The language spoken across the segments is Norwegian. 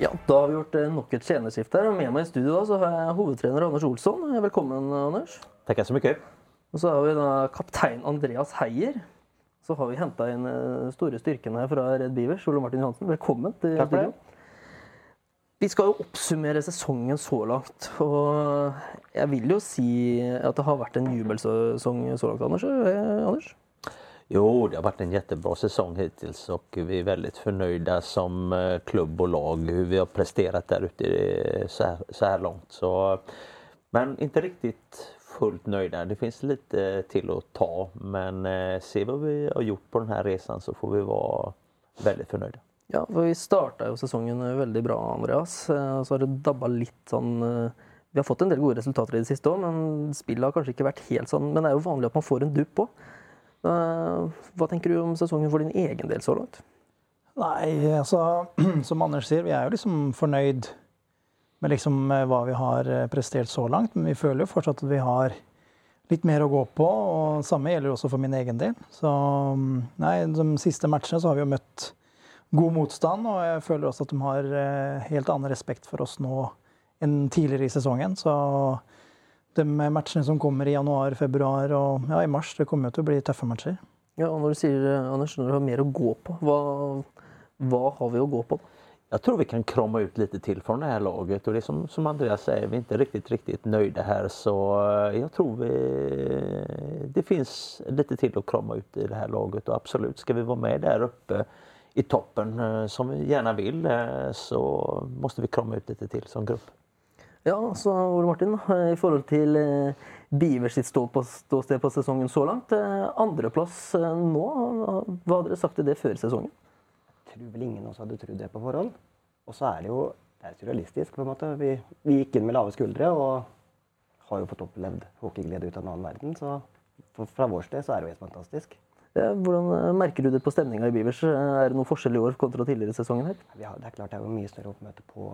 Ja, da har vi gjort eh, nok et tjenerskifte her. Og med meg i studio da, så har jeg hovedtrener Anders Olsson. Velkommen, Anders. Takk så mye. Og så har vi da kaptein Andreas Heier. Så har vi henta inn eh, store styrken her fra Red Beavers, Ole Martin Johansen. Velkommen til Takk for studio. Vi skal jo oppsummere sesongen så langt. Og jeg vil jo si at det har vært en jubelsesong så langt, Anders. Eh, Anders? Jo, det har vært en jättebra säsong hittills och vi er veldig förnöjda som eh, klubb og lag hur vi har presterat där ute så här långt. Så, men ikke riktigt fullt nöjda. Det finns lite till att ta men eh, se vad vi har gjort på den här så får vi vara väldigt förnöjda. Ja, for vi starta jo sesongen veldig bra, Andreas. Og Så har det dabba litt sånn eh, Vi har fått en del gode resultater i det siste òg, men spillet har kanskje ikke vært helt sånn. Men det er jo vanlig at man får en dupp òg. Hva tenker du om sesongen for din egen del så langt? Nei, altså som Anders sier, vi er jo liksom fornøyd med liksom eh, hva vi har eh, prestert så langt. Men vi føler jo fortsatt at vi har litt mer å gå på. Og samme gjelder også for min egen del. Så mm, nei, de siste matchene så har vi jo møtt god motstand, og jeg føler også at de har eh, helt annen respekt for oss nå enn tidligere i sesongen. Så de matchene som kommer i januar, februar og ja, i mars, det kommer jo til å bli tøffe matcher. Ja, og Når du sier eh, Anders, når du har mer å gå på, hva, hva har vi å gå på? da? Jag tror vi kan krama ut litt til fra det her laget Og det som, som Andreas sier, vi er ikke riktig, riktig nøyde her. så jeg tror vi, det fins litt til å krama ut i det her laget Og absolutt, skal vi være med der oppe i toppen eh, som vi gjerne vill eh, så må vi krama ut litt til som grupp. Ja, så Ole Martin, eh, i forhold til Bivers sitt ståsted på sesongen så langt. eh, Andreplass eh, nå, hva hadde dere sagt til det før sesongen? Jeg tror vel ingen av oss hadde trodd det på forhånd. Og så er det jo det er surrealistisk. på en måte. Vi, vi gikk inn med lave skuldre og har jo fått opplevd hockeyglede ut av en annen verden. Så for, fra vår sted så er det jo helt fantastisk. Ja, Hvordan eh, merker du det på stemninga i Beavers? Eh, Er det noen forskjell i år kontra tidligere sesongen? her? Ja, det er klart det er jo mye større oppmøte på,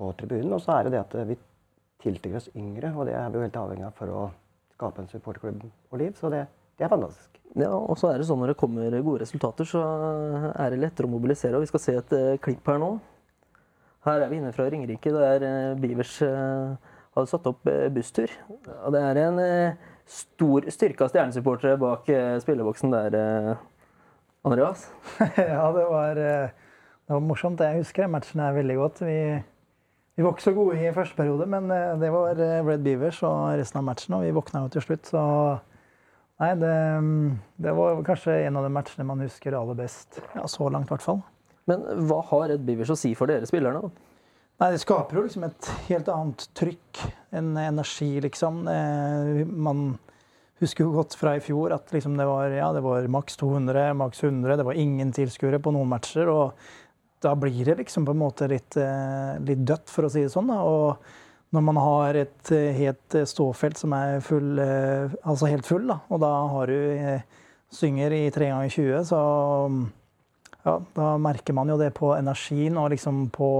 på tribunen. Og så er det det at vi tiltrekker oss yngre, og det er vi jo helt avhengig av for å skape en supporterklubb og liv. Så det, det er fantastisk. Ja, og så er det sånn Når det kommer gode resultater, så er det lettere å mobilisere. og Vi skal se et eh, klipp her nå. Her er vi inne fra Ringerike, der Bivers Beavers eh, hadde satt opp eh, busstur. Og det er en eh, stor styrke av stjernesupportere bak eh, spilleboksen der, eh, Andreas. ja, det var, eh, det var morsomt. Jeg husker den matchen her veldig godt. Vi, vi var ikke så gode i første periode, men eh, det var eh, Red Beavers og resten av matchen, og vi våkna jo til slutt. Så nei, det, det var kanskje en av de matchene man husker aller best. Ja, så langt, i hvert fall. Men hva har Red Beavers å si for dere spillerne? da? Nei, det skaper jo liksom et helt annet trykk, en energi, liksom. Eh, man husker jo godt fra i fjor at liksom det var, ja, det var maks 200, maks 100, det var ingen tilskuere på noen matcher. og da blir det liksom på en måte litt, eh, litt dødt, for å si det sånn. Da. Og når man har et eh, helt eh, ståfelt som er full, altså helt full, da, og da har du synger i 3 ganger 20, så ja, da merker man jo det på energien og liksom på,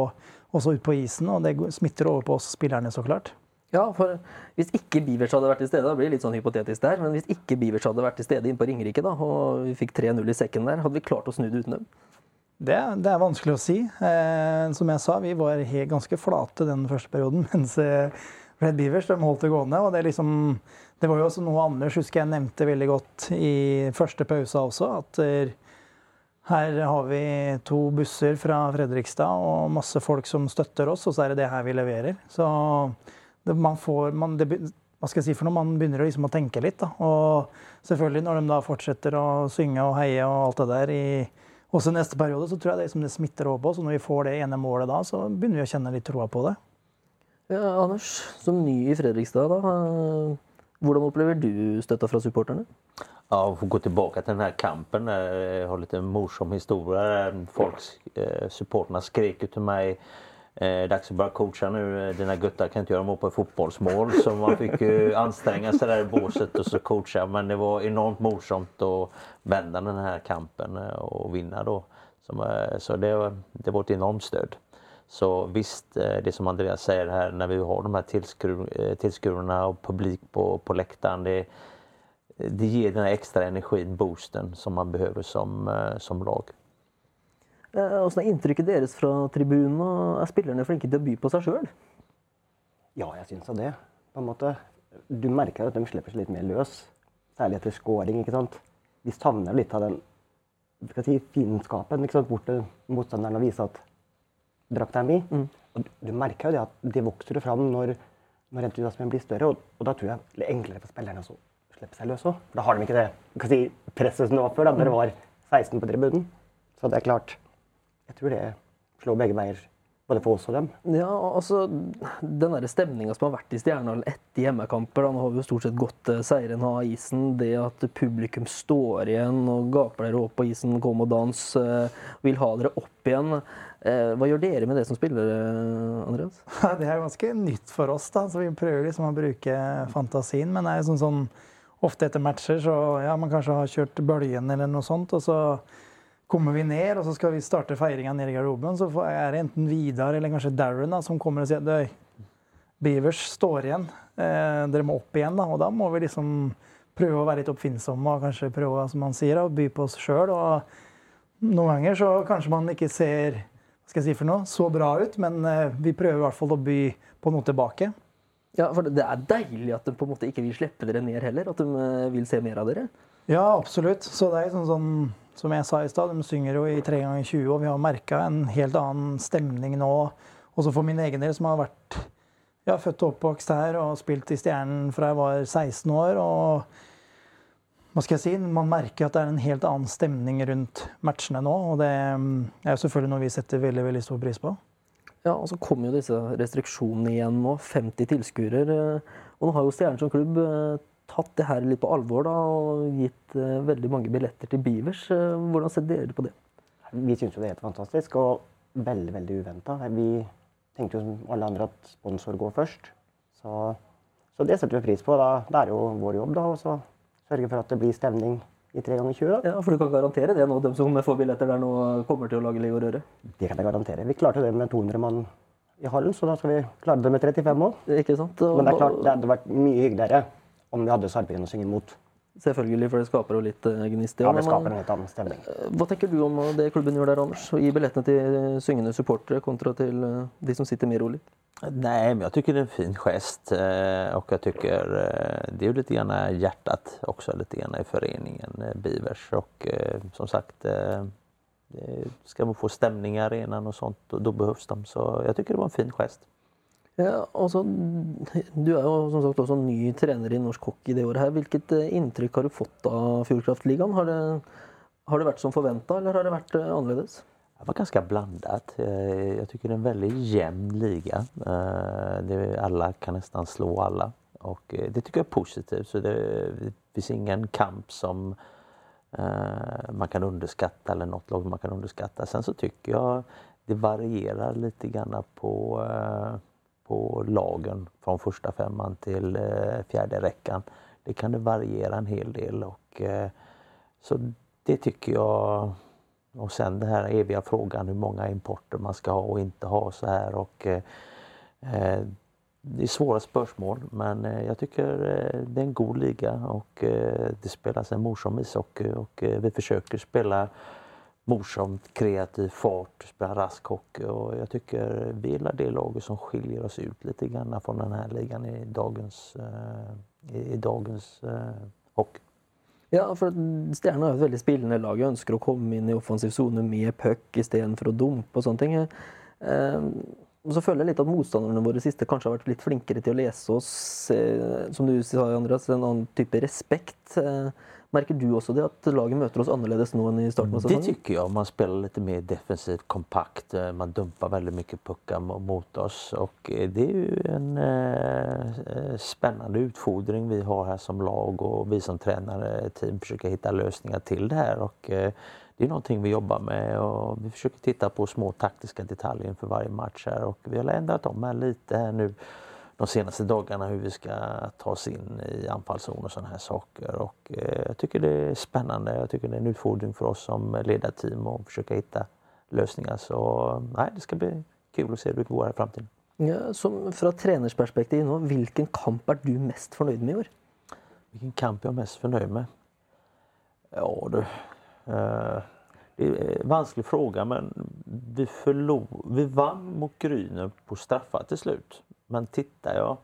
også ut på isen. Og det smitter over på oss spillerne, så klart. Ja, for Hvis ikke Bivers hadde vært til stede, da blir det litt sånn hypotetisk der, men hvis ikke Bivers hadde vært til stede inne på Ringerike da, og vi fikk 3-0 i sekken der, hadde vi klart å snu det uten dem? Det, det er vanskelig å si. Eh, som jeg sa, vi var ganske flate den første perioden. Mens eh, Red Beavers de holdt det gående. og Det, liksom, det var jo også noe Anders husker jeg nevnte veldig godt i første pause også. At eh, her har vi to busser fra Fredrikstad og masse folk som støtter oss, og så er det det her vi leverer. Så det, man får man, det, Hva skal jeg si for noe? Man begynner liksom å tenke litt. Da. Og selvfølgelig, når de da fortsetter å synge og heie og alt det der i også neste periode, så tror jeg det, liksom det smitter over på oss. Og når vi får det ene målet da, så begynner vi å kjenne litt troa på det. Ja, Anders, som ny i Fredrikstad, da, eh, hvordan opplever du støtta fra supporterne? Ja, å få gå tilbake til denne kampen. Jeg Jag har litt morsom historie. Folk, eh, supporterna skrek ju till mig Eh, dags att börja coacha nu. Eh, Dina guttar kan inte göra mål på ett fotbollsmål. Så man fick ju anstränga sig där i båset och så coacha. Men det var enormt morsomt att vända den här kampen eh, och vinna då. Eh, Så det, det var ett enormt stöd. Så visst, eh, det som Andreas säger här, när vi har de här tillskur, eh, tillskurarna och publik på, på läktaren. Det, det ger den här extra energin, boosten, som man behöver som, eh, som lag. Åssen er inntrykket deres fra tribunen? Er spillerne flinke til å by på seg sjøl? Ja, jeg syns det. På en måte. Du merker at de slipper seg litt mer løs. Særlig etter scoring. ikke sant? Vi savner litt av den skal si, fiendskapen ikke sant? bort til motstanderen og vise at drakta er mi. Mm. Og du, merker jo det at det vokser jo fram når, når entusiasmen blir større. Og, og da tror jeg det er enklere for spillerne å slippe seg løs òg. Da har de ikke det si, presset som det var før, da det var 16 på tribunen. Så det er klart Jeg tror det slår begge veier. Både for oss og dem. Ja, altså, Den der stemninga som har vært i Stjernehallen etter hjemmekamper da, Nå har vi jo stort sett gått eh, seieren av isen. Det at publikum står igjen og gaper dere opp på isen, kom og dans, eh, vil ha dere opp igjen. Eh, hva gjør dere med det som spillere, Andreas? Det er ganske nytt for oss, da, så vi prøver liksom å bruke fantasien. Men det er jo sånn, sånn ofte etter matcher så ja, man kanskje har kjørt bølgen eller noe sånt. og så kommer vi ned, og så skal vi starte feiringa nede i garderoben, så er det enten Vidar eller kanskje Darren da, som kommer og sier at Beavers står igjen. Eh, dere må opp igjen. da, Og da må vi liksom prøve å være litt oppfinnsomme og kanskje prøve som han sier, å by på oss sjøl. Noen ganger så kanskje man ikke ser hva skal jeg si for noe, så bra ut, men eh, vi prøver i hvert fall å by på noe tilbake. Ja, for Det er deilig at de på en måte ikke vil slippe dere ned heller. At de eh, vil se mer av dere. Ja, absolutt. Så det er sånn, sånn som jeg sa i stad, de synger jo i 3 ganger 20, og vi har merka en helt annen stemning nå. Også for min egen del, som har vært ja, født og oppvokst her og spilt i Stjernen fra jeg var 16 år. og hva skal jeg si, Man merker at det er en helt annen stemning rundt matchene nå. og Det er jo selvfølgelig noe vi setter veldig veldig stor pris på. Ja, og Så kommer jo disse restriksjonene igjen nå. 50 tilskuere. Og nå har jo Stjernen som klubb tatt det her litt på alvor da, og gitt uh, veldig mange billetter til Beavers. Uh, hvordan ser dere på det? Vi syns jo det er helt fantastisk og veldig veldig uventa. Vi tenkte jo som alle andre at sponsor går først. Så, så det setter vi pris på. Da, det er jo vår jobb da, å sørge for at det blir stemning i 3 ganger 20. Ja, For du kan garantere det nå, de som får billetter der nå, kommer til å lage liv og røre? Det kan jeg garantere. Vi klarte det med 200 mann i hallen, så da skal vi klare det med 35 òg. Men det er klart, det hadde vært mye hyggeligere om vi hadde sarpingen å synge mot. Selvfølgelig, for det skaper jo litt eh, gnist. Ja, det skaper en helt annen stemning. Eh, hva tenker du om det klubben gjør der, Anders? Å gi billettene til syngende supportere kontra til eh, de som sitter mer rolig? Nej, men jag tycker det är en fin gest och jag tycker det är jo lite grann hjärtat också lite grann i föreningen Bivers och som sagt ska man få stämning i arenan och sånt och då behövs de så jag tycker det var en fin gest. Ja, altså, du er jo som sagt også ny trener i norsk hockey det året. her. Hvilket eh, inntrykk har du fått av Fjordkraftligaen? Har det, har det vært som forventa, eller har det vært eh, annerledes? Det var ganska blandet. Jeg syns det er en veldig jevn liga. Alle kan nesten slå alle. Och det tycker jag är positivt. Så det, finns ingen kamp som man kan underskatta eller något lag man kan underskatta. Sen så tycker jag det varierar lite grann på på lagen från första femman till eh, fjärde räckan. Det kan det variera en hel del och eh, så det tycker jag. Och sen den här eviga frågan hur många importer man ska ha och inte ha så här och eh, det är svåra spörsmål men jag tycker det är en god liga och det spelas en morsom ishockey och vi försöker spela morsomt, kreativ fart, spelar rask hockey och jag tycker vi är det laget som skiljer oss ut lite grann från den här ligan i dagens, uh, i, dagens uh, hockey. Ja, for Stjerna er et veldig spillende lag. Jeg ønsker å komme inn i offensiv sone med puck istedenfor å dumpe og sånne ting. Uh, og så føler jeg litt at motstanderne våre siste kanskje har vært litt flinkere til å lese oss, som du sa, Andreas, en annen type respekt. Merker du også det at laget møter oss annerledes nå enn i starten av sesongen? Det tycker jeg. Man spiller litt mer defensivt, kompakt. Eh, man dumper veldig mye pucker mot oss och eh, det er jo en eh, spennende utfordring vi har her som lag og vi som trenere team forsøker å finne løsninger til det her. Og, eh, det är någonting vi jobbar med och vi försöker titta på små taktiska detaljer inför varje match här och vi har ändrat om här lite här nu de senaste dagarna hur vi ska ta oss in i anfallszon och sådana här saker. Och, eh, jag tycker det är spännande. Jag tycker det är en utfordring för oss som ledarteam att försöka hitta lösningar. Så nej, det ska bli kul att se hur det går i framtiden. Ja, som fra trenersperspektiv nå, hvilken kamp er du mest fornøyd med i år? Hvilken kamp jeg er mest fornøyd med? Ja, du. Uh, det är en vanskelig fråga men vi, vi vann mot Gryner på straffar till slut. Men tittar jag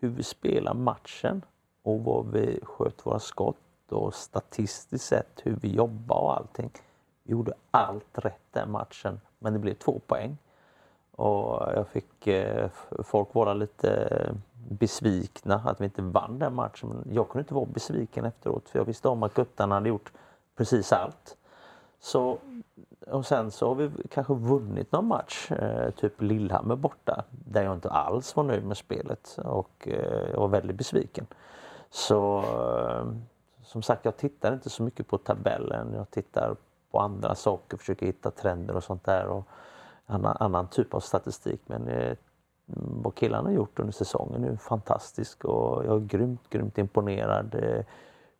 hur vi spelar matchen och vad vi sköt våra skott och statistiskt sett hur vi jobbar och allting. Vi gjorde allt rätt den matchen men det blev två poäng. Och jag fick eh, folk vara lite besvikna att vi inte vann den matchen. Men jag kunde inte vara besviken efteråt för jag visste om att guttarna hade gjort precis allt. Så, och sen så har vi kanske vunnit någon match, eh, typ Lillhammer borta, där jag inte alls var nöjd med spelet och eh, jag var väldigt besviken. Så eh, som sagt, jag tittar inte så mycket på tabellen. Jag tittar på andra saker, försöker hitta trender och sånt där. Och annan, annan typ av statistik. Men eh, vad killarna har gjort under säsongen är fantastiskt och jag är grymt, grymt imponerad.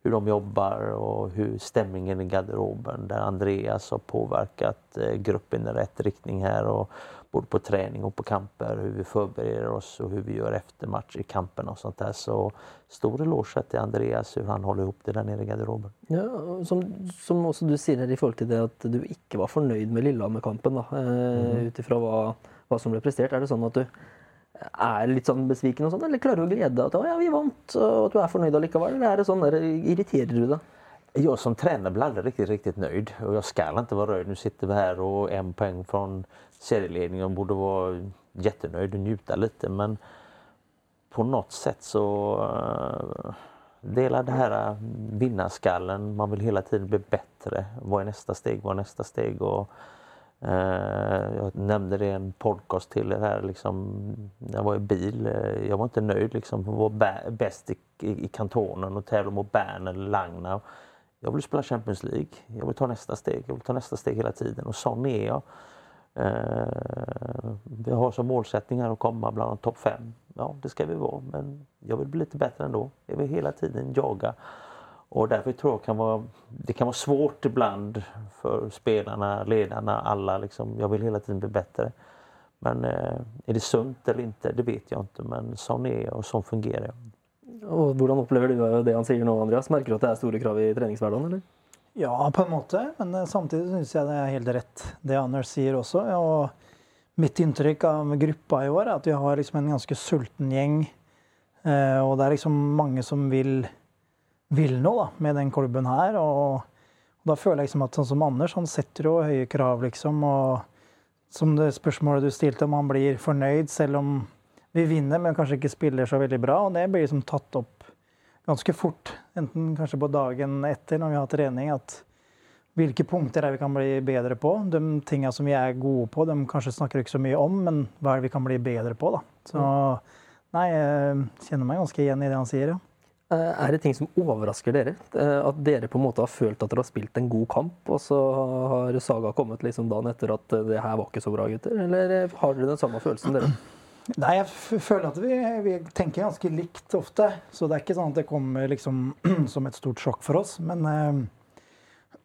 Hur de jobbar och hur stämningen i garderoben där Andreas har påverkat eh, gruppen i rätt riktning här och både på träning och på kamper, hur vi förbereder oss och hur vi gör efter match i kampen och sånt där. Så stor eloge till Andreas hur han håller ihop det där nere i garderoben. Ja, som, som også du sier her i forhold til det at du ikke var fornøyd med Lillehammer-kampen, da, eh, ut ifra hva, hva som ble prestert, er det sånn at du er litt sånn besviken og sånn, eller klarer du å glede deg at ja, vi vant, og at du er fornøyd allikevel? Eller er det sånn irriterer du deg? Jag som tränare blir aldrig riktigt, riktigt nöjd och jag ska inte vara nöjd. Nu sitter vi här och en poäng från serieledningen borde vara jättenöjd och njuta lite men på något sätt så uh, delar det här vinnarskallen. Man vill hela tiden bli bättre. Vad är nästa steg? Vad är nästa steg? Och, jag nämnde det i en podcast till er här. Liksom, jag var i bil. Uh, jag var inte nöjd. Liksom, jag var bäst i, i, i kantonen och tävlade mot Bern eller Langna. Jag vill spela Champions League. Jag vill ta nästa steg. Jag vill ta nästa steg hela tiden och sån är jag. Eh, vi har som målsättning att komma bland topp fem. Ja, det ska vi vara, men jag vill bli lite bättre ändå. Jag vill hela tiden jaga. Och därför tror jag kan vara, det kan vara svårt ibland för spelarna, ledarna, alla. Liksom, jag vill hela tiden bli bättre. Men eh, är det sunt eller inte, det vet jag inte. Men sånn är jag och sånn fungerar jag. Og Hvordan opplever du det han sier nå, Andreas? Merker du at det er store krav i treningshverdagen? eller? Ja, på en måte. Men eh, samtidig syns jeg det er helt rett, det Anders sier også. Og mitt inntrykk av gruppa i år er at vi har liksom en ganske sulten gjeng. Eh, og det er liksom mange som vil, vil nå da, med den klubben her. Og, og da føler jeg liksom at sånn som Anders, han setter jo høye krav, liksom. Og som det spørsmålet du stilte, om han blir fornøyd selv om vi vinner, men kanskje ikke spiller så veldig bra. Og det blir liksom tatt opp ganske fort, enten kanskje på dagen etter når vi har trening, at hvilke punkter er vi kan bli bedre på. De tinga som vi er gode på, de kanskje snakker ikke så mye om, men hva er det vi kan bli bedre på, da. Så nei, jeg kjenner meg ganske igjen i det han sier, ja. Eh, er det ting som overrasker dere? Eh, at dere på en måte har følt at dere har spilt en god kamp, og så har Saga kommet liksom dagen etter at det her var ikke så bra, gutter? Eller har dere den samme følelsen, dere? Nei, jeg føler at vi, vi, tenker ganske likt ofte. Så det er ikke sånn at det kommer liksom som et stort sjokk for oss. Men eh,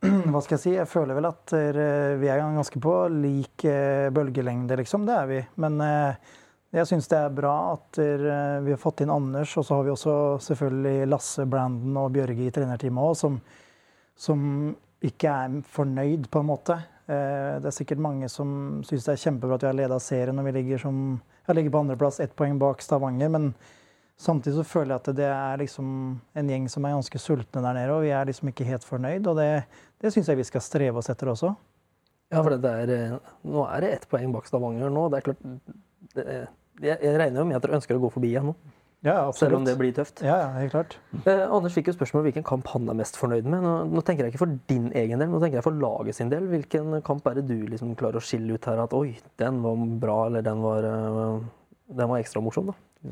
hva skal jeg si? Jeg føler vel at eh, vi er ganske på lik eh, bølgelengde, liksom. Det er vi. Men eh, jeg syns det er bra at eh, vi har fått inn Anders, og så har vi også selvfølgelig Lasse, Brandon og Bjørge i trenerteamet òg, som, som ikke er fornøyd, på en måte. Eh, det er sikkert mange som syns det er kjempebra at vi har leda serien og vi ligger som ligger på andreplass, ett poeng bak Stavanger. Men samtidig så føler jeg at det er liksom en gjeng som er ganske sultne der nede. Og vi er liksom ikke helt fornøyd. Og det, det syns jeg vi skal streve oss etter også. Ja, for det er, eh, nå er det ett poeng bak Stavanger nå. Det er klart, det, jeg, jeg regner jo med at dere ønsker å gå forbi igjen nå. Ja. Selv om det blir tøft. Ja, ja, helt klart. Eh, Anders fikk jo spørsmål hvilken kamp han er mest fornøyd med. Nå, nå, tenker jeg ikke for din egen del, nå tenker jeg for laget sin del. Hvilken kamp er det du liksom klarer å skille ut her at oi, den var bra, eller den var, uh, den var ekstra morsom, da?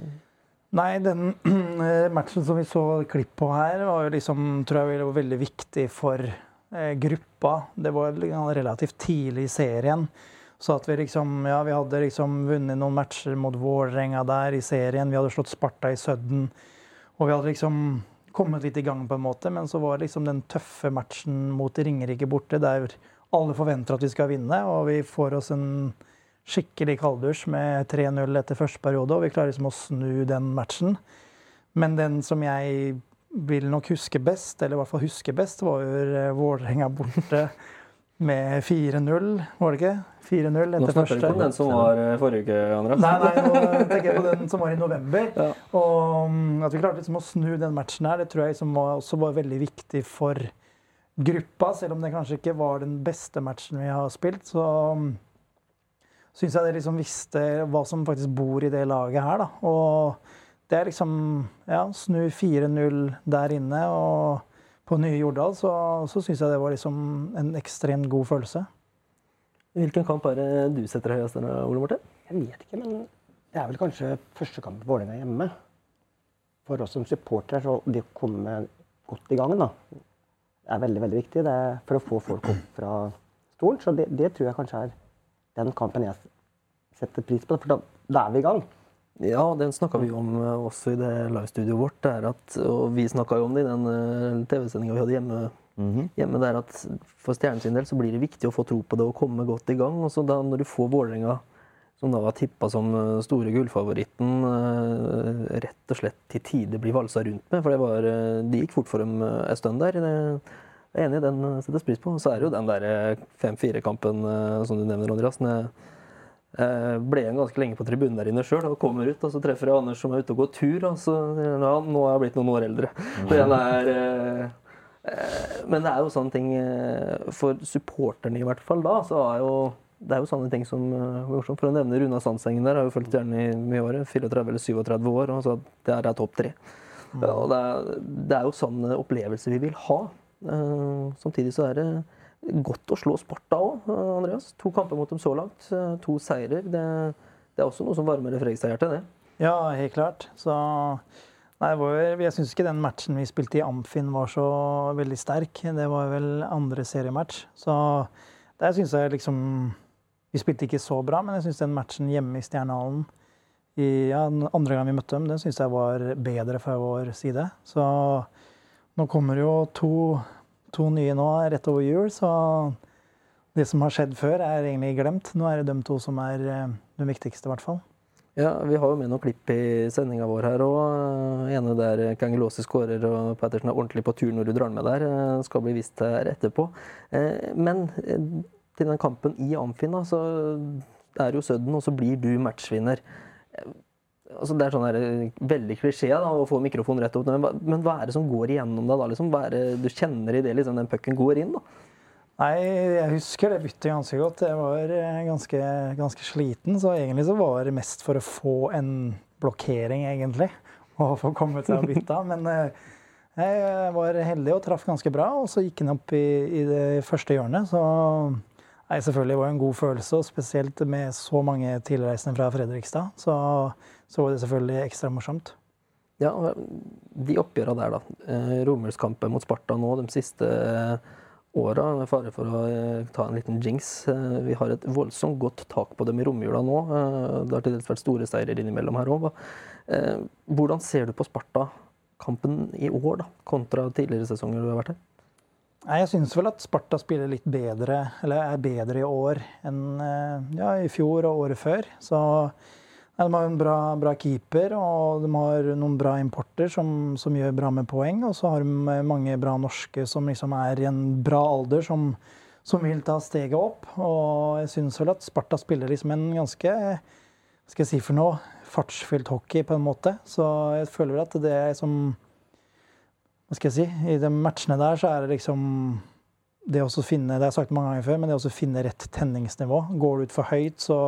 Nei, den matchen som vi så klipp på her, var jo liksom, tror jeg var veldig viktig for eh, gruppa. Det var relativt tidlig i serien. Så at vi liksom Ja, vi hadde liksom vunnet noen matcher mot Vålerenga der i serien. Vi hadde slått Sparta i Sudden. Og vi hadde liksom kommet litt i gang på en måte, men så var det liksom den tøffe matchen mot Ringerike borte, der alle forventer at vi skal vinne, og vi får oss en skikkelig kalddusj med 3-0 etter første periode, og vi klarer liksom å snu den matchen. Men den som jeg vil nok huske best, eller i hvert fall huske best, var jo Vålerenga borte med 4-0, var det ikke? 4-0 Nå snakker du første. ikke om den som var eh, forrige uke, Andreas. Nei, nei, nå tenker jeg på den som var i november. Ja. Og mm, at vi klarte liksom å snu den matchen her, det tror jeg liksom også var veldig viktig for gruppa. Selv om det kanskje ikke var den beste matchen vi har spilt, så mm, syns jeg det liksom visste hva som faktisk bor i det laget her, da. Og det er liksom Ja, snu 4-0 der inne og på nye Jordal, så, så syns jeg det var liksom en ekstremt god følelse. Hvilken kamp er det du setter høyest, der, Ole Morten? Jeg vet ikke, men det er vel kanskje første kamp Vålerenga hjemme. For oss som supportere, så det å komme godt i gang da, er veldig veldig viktig. Det er for å få folk opp fra stolen. Så det, det tror jeg kanskje er den kampen jeg setter pris på. For da, da er vi i gang. Ja, den snakka vi om eh, også i det livestudioet vårt. Det er at, og vi snakka jo om det i den eh, TV-sendinga vi hadde hjemme. hjemme det er at For Stjernen sin del så blir det viktig å få tro på det og komme godt i gang. og så da Når du får Vålerenga, som da var tippa som eh, store gullfavoritten, rett og slett til tider blir valsa rundt med, for det, var, det gikk fort for dem en stund der. Det, jeg er enig, den settes pris på. Så er det jo den der eh, 5-4-kampen eh, som du nevner, Andreas. Ble igjen ganske lenge på tribunen der inne sjøl og kommer ut. Og så treffer jeg Anders som er ute og går tur. Og så ja, nå er jeg blitt noen år eldre. Den er, eh, eh, men det er jo sånne ting eh, For supporterne i hvert fall da, så er jo det er jo sånne ting som eh. For å nevne Runa Sandsengen der, har jo fulgt gjerne i mye år. 34 eller 37 år. Og så det her er topp tre. Ja, og det, er, det er jo sånne opplevelser vi vil ha. Eh, samtidig så er det godt å slå Sparta òg, Andreas. To kamper mot dem så langt. eh, To seirer. Det, det er også noe som varmer Fredrikstad-hjertet, det. Ja, helt klart. Så Nei, jeg syns ikke den matchen vi spilte i Amfin var så veldig sterk. Det var vel andre seriematch. Så der syns jeg liksom Vi spilte ikke så bra, men jeg syns den matchen hjemme i Stjernehallen i, ja, den andre gang vi møtte dem, den syns jeg var bedre fra vår side. Så nå kommer jo to, to nye nå rett over jul, så det som har skjedd før, er egentlig glemt. Nå er det de to som er de viktigste, i hvert fall. Ja, Vi har jo med noen klipp i sendinga vår her òg. ene der Kangelåse skårer og Pettersen er ordentlig på tur når du drar med der. eh, Skal bli vist her etterpå. Eh, Men eh, til den kampen i Amfin, da, så er jo Sudden, og så blir du matchvinner. Altså, det er sånn her, eh, veldig klisjé da, å få mikrofonen rett opp, men hva, men hva er det som går igjennom deg da? Liksom? Hva er det du kjenner i det liksom, den pucken går inn? da? Nei, jeg husker det byttet ganske godt. Jeg var eh, ganske, ganske sliten, så egentlig så var det mest for å få en blokkering, egentlig. Og få kommet seg og bytta. Men eh, jeg var heldig og traff ganske bra, og så gikk han opp i, i det første hjørnet. Så nei, selvfølgelig var det en god følelse, og spesielt med så mange tilreisende fra Fredrikstad. Så, så var det selvfølgelig ekstra morsomt. Ja, De oppgjørene der, da. Eh, Romerskampen mot Sparta nå de siste eh, åra, med fare for å eh, ta en liten jinx. Vi har et voldsomt godt tak på dem i romjula nå. Det har til dels vært store seirer innimellom her òg. Hvordan ser du på Sparta-kampen i år, da, kontra tidligere sesonger du har vært her? Nei, Jeg syns vel at Sparta spiller litt bedre, eller er bedre i år enn eh, ja, i fjor og året før. Så nei, de har en bra, bra keeper, og de har noen bra importer som, som gjør bra med poeng. Og så har de mange bra norske som liksom er i en bra alder, som, som vil ta steget opp. Og jeg syns vel at Sparta spiller liksom en ganske skal jeg si for noe, fartsfylt hockey på en måte. Så jeg føler vel at det som hva skal jeg si, I de matchene der så er det liksom det å finne det har jeg sagt mange ganger før, men det å finne rett tenningsnivå. Går du ut for høyt, så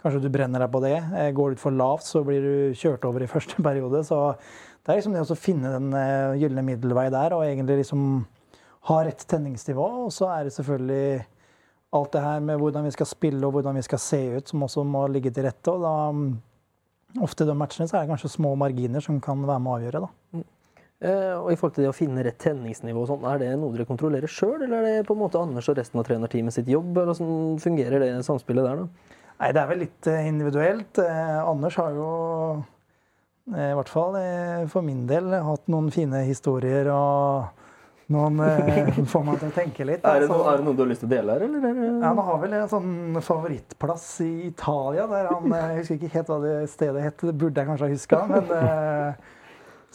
kanskje du brenner deg på det. Eh, Går du ut for lavt, så blir du kjørt over i første periode. Så det er liksom det å finne den eh, gylne middelvei der, og egentlig liksom ha rett tenningsnivå. Og så er det selvfølgelig alt det her med hvordan vi skal spille og hvordan vi skal se ut, som også må ligge til rette. Og da mm, ofte i de matchene så er det kanskje små marginer som kan være med å avgjøre, da. Eh, og i forhold til det å finne rett tenningsnivå, og sånn, er det noe dere kontrollerer sjøl, eller er det på en måte Anders og resten av trenerteamet sitt jobb? eller Hvordan fungerer det samspillet der? da? Nei, det er vel litt eh, individuelt. Eh, Anders har jo, i hvert fall for min del, hatt noen fine historier og noen får meg til å tenke litt. Er det, altså. noe, er det noe du har lyst til å dele her, eller? er Ja, Han har vel en sånn favorittplass i Italia. der han, Jeg husker ikke helt hva det stedet het, det burde jeg kanskje ha huska. Men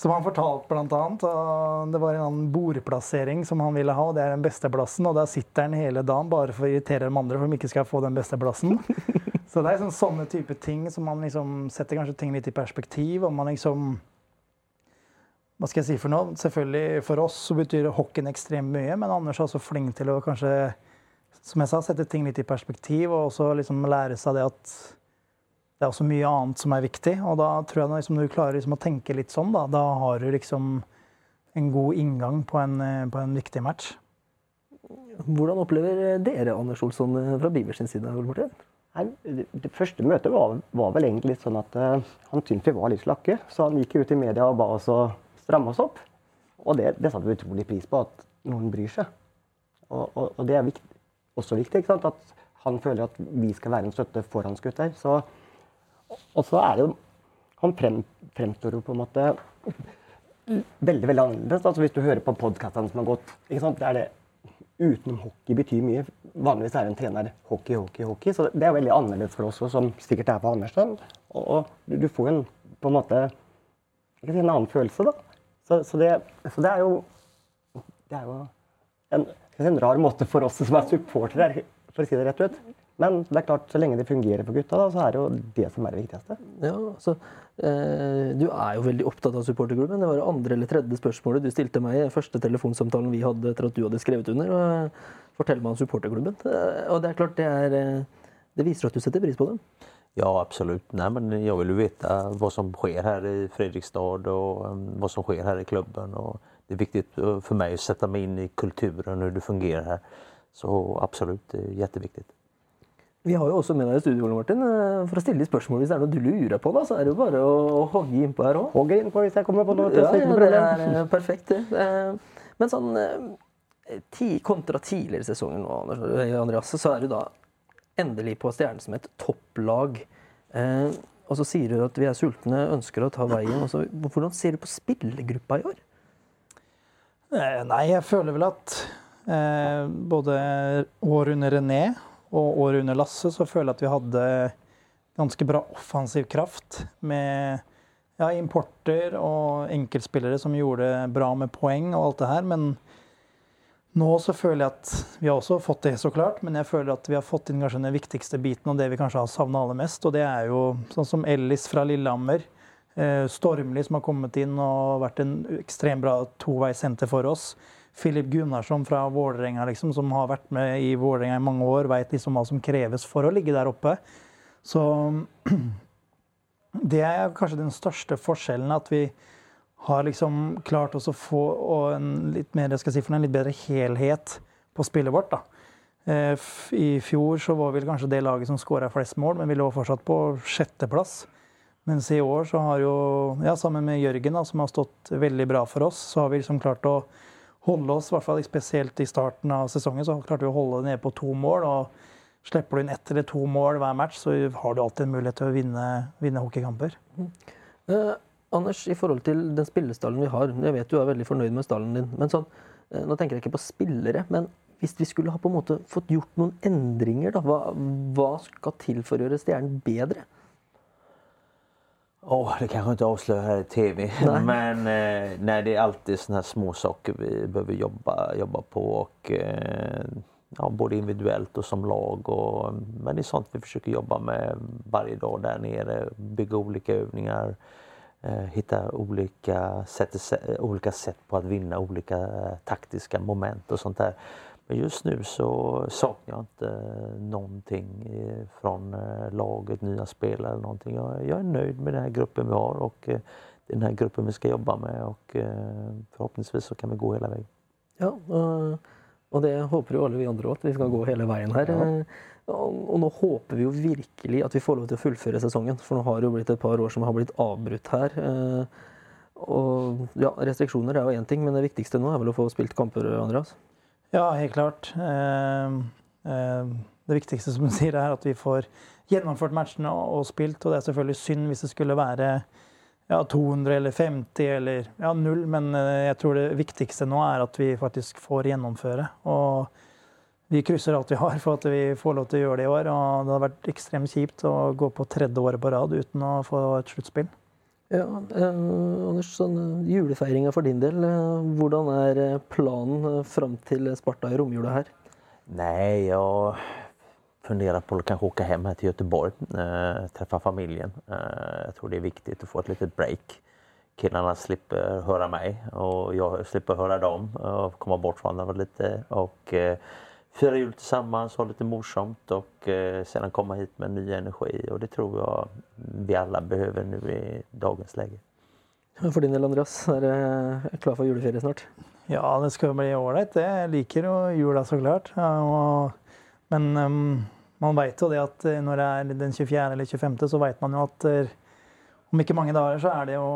Som han fortalte blant annet. Og det var en annen bordplassering som han ville ha, og det er den beste plassen. Og der sitter han hele dagen bare for å irritere de andre for de ikke skal få den beste plassen. Så det er sånn, sånne type ting som man liksom setter kanskje ting litt i perspektiv. og man liksom hva skal jeg si for noe? Selvfølgelig For oss så betyr hockeyen ekstremt mye, men Anders er også flink til å kanskje som jeg sa, sette ting litt i perspektiv og også liksom lære seg det at det er også mye annet som er viktig. Og da tror jeg liksom, når du klarer liksom å tenke litt sånn, da, da har du liksom en god inngang på en, på en viktig match. Hvordan opplever dere Anders Olsson fra Bivers side? Nei, det første møtet var, var, vel egentlig litt sånn at uh, han syntes vi var litt slakke. Så han gikk ut i media og ba oss å stramme oss opp. Og det, det satte vi utrolig pris på, at noen bryr seg. Og, og, og det er viktig, også viktig ikke sant? at han føler at vi skal være en støtte for hans gutter. Så og så er det jo Han frem, fremstår jo på en måte veldig veldig annerledes. Altså Hvis du hører på podkastene som har gått, ikke sant? det er det utenom hockey betyr mye. Vanligvis er en trener hockey, hockey, hockey. Så det er veldig annerledes for oss som sikkert er på Andersen. Og, og du får en på en måte si, en annen følelse, da. Så, så, det, så det, er jo Det er jo en, en rar måte for oss som er supportere, for å si det rett ut. Men det er klart, så lenge det fungerer for gutta, da, så er det jo det som er det viktigste. Ja, altså, eh, Du er jo veldig opptatt av supporterklubben. Det var det andre eller tredje spørsmålet du stilte meg i første telefonsamtalen vi hadde etter at du hadde skrevet under. og Fortell meg om supporterklubben. Eh, og det er klart, det, er, eh, det viser at du setter pris på dem. Ja, absolut. Nej, men jag vill ju veta vad som sker här i Fredrikstad och hva vad som sker här i klubben. Och det är viktigt för mig att sätta mig in i kulturen, hur det fungerar här. Så absolut, det är jätteviktigt. Vi har jo også med deg i studio Martin, eh, for å stille spørsmål hvis det er noe du lurer på. da, Så er det jo bare å hogge innpå her òg. Hogge innpå hvis jeg kommer på noe. Ja, ja, det er eh, perfekt. Eh, men sånn kontra tidligere sesonger nå, Andreas, så er du da endelig på Stjernen som et topplag. Og så sier du at vi er sultne, ønsker å ta veien. Også, hvordan ser du på spillergruppa i år? Nei, jeg føler vel at eh, både år under René og året under Lasse så føler jeg at vi hadde ganske bra offensiv kraft med ja, importer og enkeltspillere som gjorde bra med poeng og alt det her. Men nå så føler jeg at vi har også fått det, så klart. Men jeg føler at vi har fått inn kanskje den viktigste biten og det vi kanskje har savna aller mest. Og det er jo sånn som Ellis fra Lillehammer. Eh, Stormli som har kommet inn og vært en ekstremt bra toveissenter for oss. Filip Gunnarsson fra Vålerenga, liksom, som har vært med i Vålerenga i mange år, veit liksom hva som kreves for å ligge der oppe. Så det er kanskje den største forskjellen, at vi har liksom klart oss å få en litt, mer, si, en litt bedre helhet på spillet vårt. da. Eh, I fjor så var vi kanskje det laget som skåra flest mål, men vi lå fortsatt på sjetteplass. Mens i år så har jo, ja, sammen med Jørgen, da, som har stått veldig bra for oss, så har vi liksom klart å holde oss, i hvert fall spesielt i starten av sesongen, så klarte vi å holde nede på to mål. og Slipper du inn ett eller to mål hver match, så har du alltid en mulighet til å vinne, vinne hockeykamper. Mm. Eh, Anders, i forhold til den spillestallen vi har, jeg vet du er veldig fornøyd med stallen din. men sånn, eh, Nå tenker jeg ikke på spillere, men hvis vi skulle ha på en måte fått gjort noen endringer, da, hva, hva skal til for å gjøre Stjernen bedre? Oh, det kanske inte avslöjar här i TV. Nej. Men eh, nej, det är alltid sånne här små saker vi behöver jobba, jobba på. Och, eh, ja, både individuellt och som lag. Och, men det är sånt vi försöker jobba med varje dag där nere. Bygga olika övningar. Eh, hitta olika sätt, olika sätt på att vinna olika taktiske taktiska moment och sånt där. Just nu så saknar jag inte någonting från eh, laget, nya spelare eller någonting. Jag, jag är nöjd med den här gruppen vi har och eh, den här gruppen vi ska jobba med och eh, förhoppningsvis så kan vi gå hela vägen. Ja, og det håper jo alle vi andre òg, at vi skal gå hele veien her. Ja. Og nå håper vi jo virkelig at vi får lov til å fullføre sesongen. For nå har det jo blitt et par år som har blitt avbrutt her. Og ja, restriksjoner er jo én ting, men det viktigste nå er vel å få spilt kamper, Andreas? Ja, helt klart. Eh, eh, det viktigste som du sier, er at vi får gjennomført matchene og spilt. Og det er selvfølgelig synd hvis det skulle være ja, 200 eller 50 eller ja, null. Men eh, jeg tror det viktigste nå er at vi faktisk får gjennomføre. Og vi krysser alt vi har for at vi får lov til å gjøre det i år. Og det har vært ekstremt kjipt å gå på tredje året på rad uten å få et sluttspill. Ja, eh, Anders, sånn eh, julefeiringa for din del. eh, Hvordan er eh, planen eh, fram til Sparta i romjula her? Nei, jeg funderer på å kanskje åke hjem til till Göteborg, eh, treffe familien. Jag tror det er viktig å få et lite break. Killene slipper høre meg, og jeg slipper høre dem og Komme bort fra hverandre litt. Og, fira jul tillsammans, ha lite morsomt och eh, sedan komma hit med ny energi. Och det tror jag vi alla behöver nu i dagens läge. For din del, Andreas, er du klar for juleferie snart? Ja, det skal bli ålreit. Jeg liker jo jula, så klart. Og, men um, man veit jo det at eh, når det er den 24. eller 25., så veit man jo at eh, om ikke mange dager så er det jo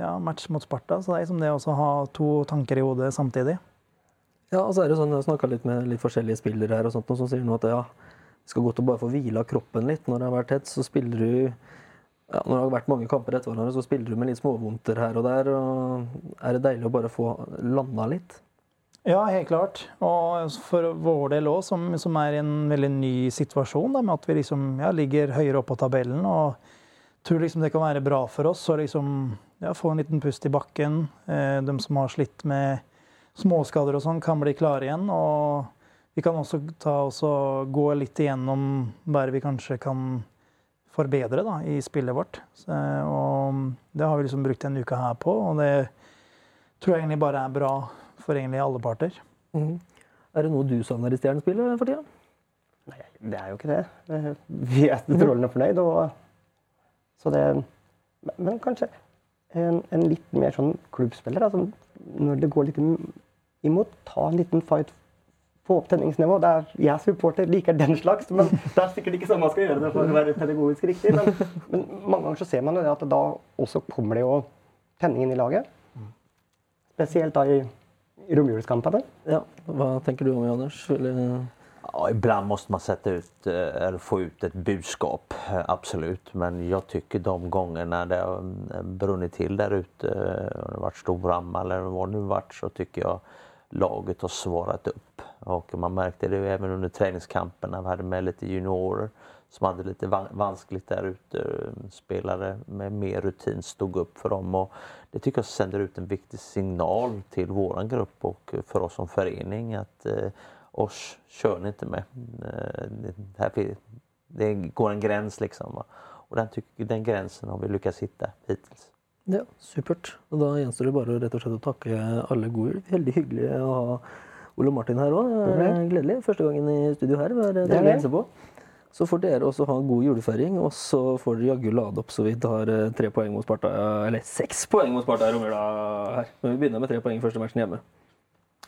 ja, match mot Sparta. Så det er liksom det å ha to tanker i hodet samtidig. Ja, og så er det sånn, Jeg har snakka litt med litt forskjellige spillere her og sånt, og sier nå at ja, det skal godt å bare få hvile av kroppen litt. Når det har vært hett, så spiller du ja, Når det har vært mange kamper etter hverandre, så spiller du med litt småvondter her og der. og Er det deilig å bare få landa litt? Ja, helt klart. Og for vår del òg, som, som er i en veldig ny situasjon, da, med at vi liksom, ja, ligger høyere oppe på tabellen og tror liksom det kan være bra for oss å liksom, ja, få en liten pust i bakken. Eh, de som har slitt med småskader og sånn, kan bli klare igjen. Og vi kan også ta også gå litt igjennom hva vi kanskje kan forbedre da, i spillet vårt. Så, og det har vi liksom brukt en uke her på, og det tror jeg egentlig bare er bra for egentlig alle parter. Mhm. Er det noe du savner i Stjernespillet for tida? Nei, det er jo ikke det. Eh, Vi er strålende fornøyd. Og, så det, men- men kanskje en, en litt mer sånn klubbspiller. Altså, når det går litt imot, ta en liten fight. på opptenningsnivå. Er, jeg er supporter, liker den slags. Men det er sikkert ikke sånn man skal gjøre det for å være pedagogisk riktig. Men, men mange ganger så ser man jo det at da også kommer det jo tenning inn i laget. Spesielt da i, romjulskampene. Ja, Hva tenker du om det, Anders? Eller, Ja, ibland måste man sätta ut, eh, eller få ut ett budskap, eh, absolut. Men jag tycker de gångerna det har eh, brunnit till där ute, det varit Storhamar eller vad det nu varit, så tycker jag laget har svarat upp. Och man märkte det även under träningskamperna. Vi hade med lite juniorer som hade lite van- vanskligt där ute. Spelare med mer rutin stod upp för dem. Och det tycker jag sänder ut en viktig signal till våran grupp och för oss som förening att oss kör ni inte med. Eh, Det, det går en gräns liksom. va. Och den, tycker, den grensen har vi lyckats hitta hittills. ja, supert. Og Da gjenstår det bare rett og slett å takke alle gode. Veldig hyggelig å ha Ole Martin her òg. Gledelig. Første gangen i studio her. Det er Det er å det. hilse på. Så får dere også ha en god julefeiring, og så får dere jaggu lade opp så vi tar eh, tre poeng mot Sparta, eller seks poeng mot Sparta i romjula her. Men vi begynner med tre poeng i første matchen hjemme.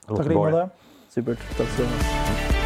Takk i like måte. Supert.